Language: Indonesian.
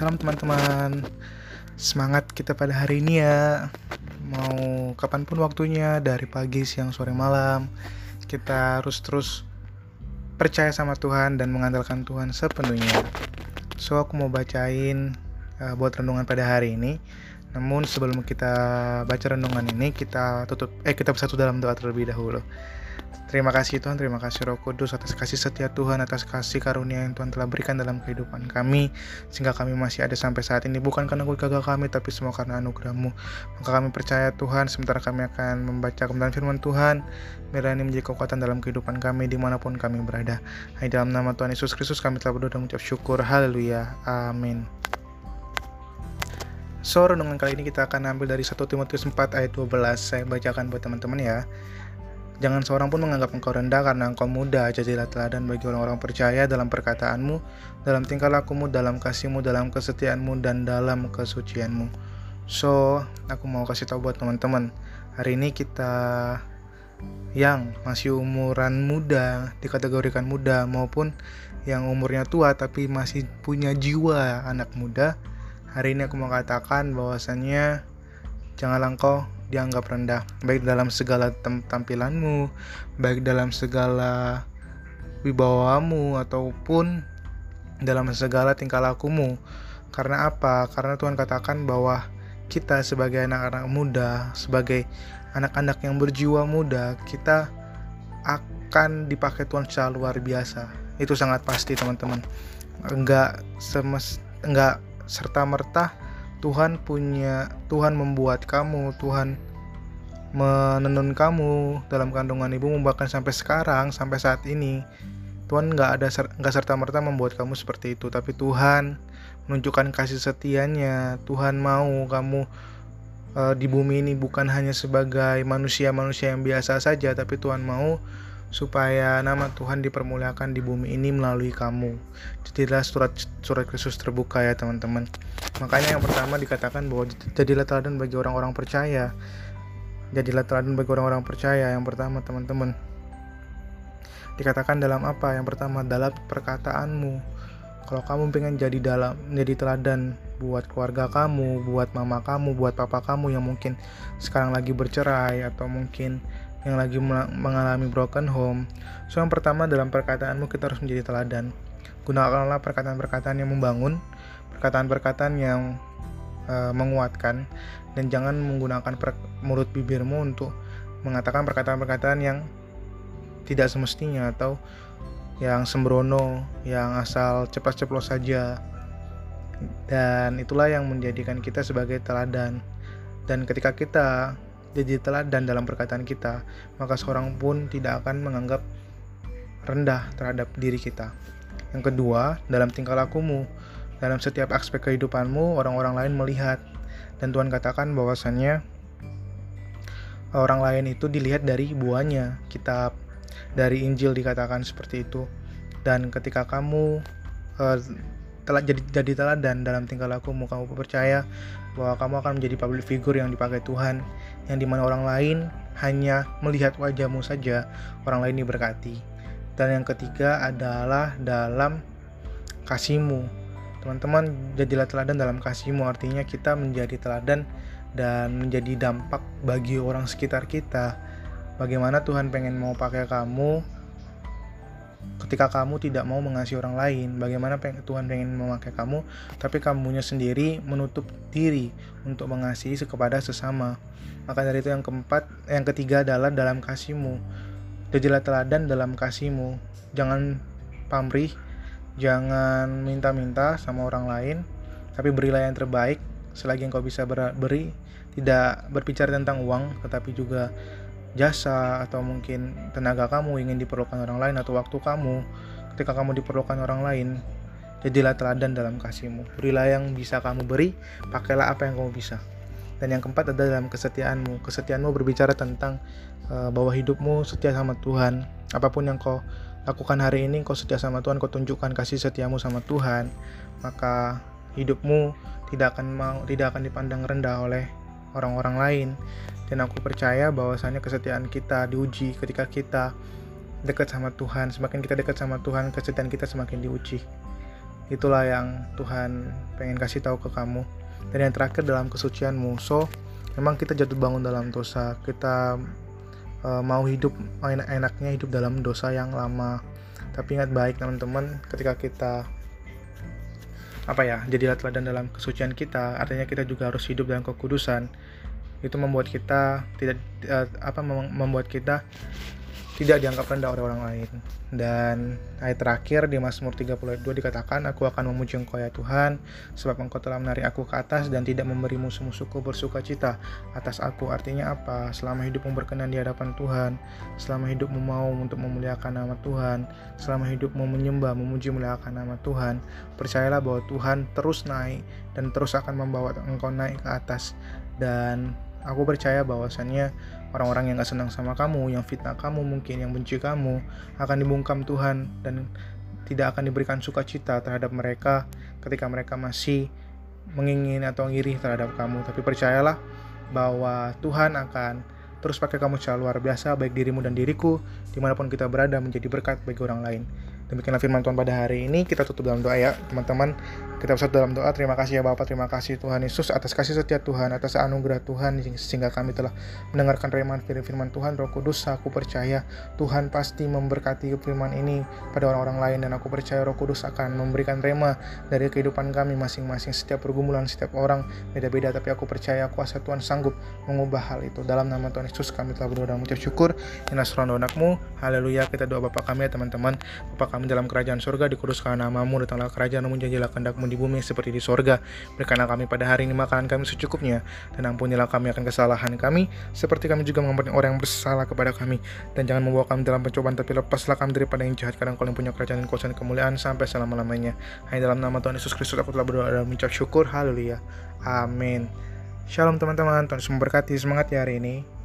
Salam teman-teman. Semangat kita pada hari ini ya. Mau kapan pun waktunya Dari pagi, siang, sore, malam Kita harus terus Percaya sama Tuhan Dan mengandalkan Tuhan sepenuhnya. So aku mau bacain uh, Buat renungan pada hari ini. Namun sebelum kita baca renungan ini Kita tutup Eh kita bersatu dalam doa terlebih dahulu Terima kasih Tuhan, terima kasih Roh Kudus atas kasih setia Tuhan, atas kasih karunia yang Tuhan telah berikan dalam kehidupan kami sehingga kami masih ada sampai saat ini bukan karena gagal kami tapi semua karena anugerahmu. Maka kami percaya Tuhan sementara kami akan membaca kebenaran firman Tuhan biar ini menjadi kekuatan dalam kehidupan kami di mana pun kami berada. Hai dalam nama Tuhan Yesus Kristus kami telah berdoa dan mengucap syukur. Haleluya. Amin. So, renungan kali ini kita akan ambil dari 1 Timotius 4 ayat 12. Saya bacakan buat teman-teman ya. Jangan seorang pun menganggap engkau rendah karena engkau muda. Jadilah teladan bagi orang-orang percaya dalam perkataanmu, dalam tingkah lakumu, dalam kasihmu, dalam kesetiaanmu, dan dalam kesucianmu. So, aku mau kasih tahu buat teman-teman. Hari ini kita yang masih umuran muda, dikategorikan muda, maupun yang umurnya tua tapi masih punya jiwa anak muda. Hari ini aku mau katakan bahwasannya janganlah engkau dianggap rendah baik dalam segala tampilanmu baik dalam segala wibawamu ataupun dalam segala tingkah lakumu. Karena apa? Karena Tuhan katakan bahwa kita sebagai anak-anak muda sebagai anak-anak yang berjiwa muda kita akan dipakai Tuhan secara luar biasa. Itu sangat pasti teman-teman. Enggak semes enggak serta merta Tuhan punya Tuhan membuat kamu Tuhan menenun kamu dalam kandungan ibumu bahkan sampai sekarang sampai saat ini Tuhan nggak ada nggak serta merta membuat kamu seperti itu. Tapi Tuhan menunjukkan kasih setianya. Tuhan mau kamu uh, di bumi ini bukan hanya sebagai manusia-manusia yang biasa saja tapi Tuhan mau supaya nama Tuhan dipermuliakan di bumi ini melalui kamu. Jadilah surat surat Kristus terbuka ya teman-teman. Makanya yang pertama dikatakan bahwa jadilah teladan bagi orang-orang percaya. Jadilah teladan bagi orang-orang percaya yang pertama teman-teman. Dikatakan dalam apa? Yang pertama dalam perkataanmu. Kalau kamu pengen jadi dalam menjadi teladan buat keluarga kamu, buat mama kamu, buat papa kamu yang mungkin sekarang lagi bercerai atau mungkin yang lagi mengalami broken home. So yang pertama dalam perkataanmu kita harus menjadi teladan. Gunakanlah perkataan-perkataan yang membangun, perkataan-perkataan yang uh, menguatkan, dan jangan menggunakan mulut bibirmu untuk mengatakan perkataan-perkataan yang tidak semestinya atau yang sembrono, yang asal cepat-ceplos saja. Dan itulah yang menjadikan kita sebagai teladan. Dan ketika kita jadi teladan dalam perkataan kita, maka seorang pun tidak akan menganggap rendah terhadap diri kita. Yang kedua, dalam tingkah lakumu, dalam setiap aspek kehidupanmu, orang-orang lain melihat. Dan Tuhan katakan bahwasannya orang lain itu dilihat dari buahnya, kitab dari Injil dikatakan seperti itu. Dan ketika kamu uh, telah jadi jadi teladan dalam tingkah lakumu, kamu percaya bahwa kamu akan menjadi public figure yang dipakai Tuhan yang di mana orang lain hanya melihat wajahmu saja orang lain diberkati. Dan yang ketiga adalah dalam kasihmu. Teman-teman jadilah teladan dalam kasihmu artinya kita menjadi teladan dan menjadi dampak bagi orang sekitar kita. Bagaimana Tuhan pengen mau pakai kamu ketika kamu tidak mau mengasihi orang lain bagaimana Tuhan pengen memakai kamu tapi kamunya sendiri menutup diri untuk mengasihi kepada sesama. Maka dari itu yang keempat yang ketiga adalah dalam kasihmu. Jadilah teladan dalam kasihmu. Jangan pamrih jangan minta-minta sama orang lain tapi berilah yang terbaik. Selagi engkau bisa beri tidak berbicara tentang uang tetapi juga jasa atau mungkin tenaga kamu ingin diperlukan orang lain atau waktu kamu ketika kamu diperlukan orang lain jadilah teladan dalam kasihmu. Berilah yang bisa kamu beri pakailah apa yang kamu bisa. Dan yang keempat adalah dalam kesetiaanmu. Kesetiaanmu berbicara tentang uh, bahwa hidupmu setia sama Tuhan. Apa pun yang kau lakukan hari ini kau setia sama Tuhan kau tunjukkan kasih setiamu sama Tuhan. Maka hidupmu tidak akan mau tidak akan dipandang rendah oleh orang-orang lain. Dan aku percaya bahwasanya kesetiaan kita diuji ketika kita dekat sama Tuhan. Semakin kita dekat sama Tuhan kesetiaan kita semakin diuji. Itulah yang Tuhan pengen kasih tahu ke kamu. Dan yang terakhir dalam kesucianmu. So memang kita jatuh bangun dalam dosa. Kita uh, mau hidup enak-enaknya hidup dalam dosa yang lama. Tapi ingat baik teman-teman ketika kita apa ya jadilah teladan dalam kesucian kita. Artinya kita juga harus hidup dalam kekudusan. Itu membuat kita tidak uh, apa membuat kita tidak dianggap rendah oleh orang lain. Dan ayat terakhir di Mazmur 32 dikatakan, Aku akan memuji engkau ya Tuhan, sebab engkau telah menarik aku ke atas dan tidak memberi musuh-musuhku bersuka cita atas aku. Artinya apa? Selama hidupmu berkenan di hadapan Tuhan, selama hidupmu mau untuk memuliakan nama Tuhan, selama hidupmu menyembah, memuji, memuliakan nama Tuhan, percayalah bahwa Tuhan terus naik dan terus akan membawa engkau naik ke atas. Dan aku percaya bahwasannya orang-orang yang gak senang sama kamu, yang fitnah kamu mungkin, yang benci kamu, akan dibungkam Tuhan dan tidak akan diberikan sukacita terhadap mereka ketika mereka masih mengingin atau ngiri terhadap kamu. Tapi percayalah bahwa Tuhan akan terus pakai kamu secara luar biasa, baik dirimu dan diriku, di mana pun kita berada menjadi berkat bagi orang lain. Demikianlah firman Tuhan pada hari ini. Kita tutup dalam doa ya, teman-teman. Kita bersatu dalam doa. Terima kasih ya Bapak, terima kasih Tuhan Yesus atas kasih setia Tuhan, atas anugerah Tuhan sehingga kami telah mendengarkan firman firman Tuhan. Roh Kudus, aku percaya Tuhan pasti memberkati firman ini pada orang-orang lain dan aku percaya Roh Kudus akan memberikan rema dari kehidupan kami masing-masing. Setiap pergumulan setiap orang beda-beda, tapi aku percaya kuasa Tuhan sanggup mengubah hal itu. Dalam nama Tuhan Yesus kami telah berdoa dan mengucap syukur. Inasron donakmu. Haleluya. Kita doa Bapak kami ya teman-teman. Bapak kami kami dalam kerajaan sorga, dikuduskan namamu, datanglah kerajaan namun janjilah kehendakmu di bumi seperti di sorga. Berikanlah kami pada hari ini makanan kami secukupnya, dan ampunilah kami akan kesalahan kami, seperti kami juga mengampuni orang yang bersalah kepada kami. Dan jangan membawa kami dalam pencobaan, tapi lepaslah kami daripada yang jahat, karena kau yang punya kerajaan kuasa dan kemuliaan sampai selama-lamanya. Hanya dalam nama Tuhan Yesus Kristus aku telah berdoa dan mengucap syukur. Haleluya. Amin. Shalom teman-teman, Tuhan memberkati. Semangat ya hari ini.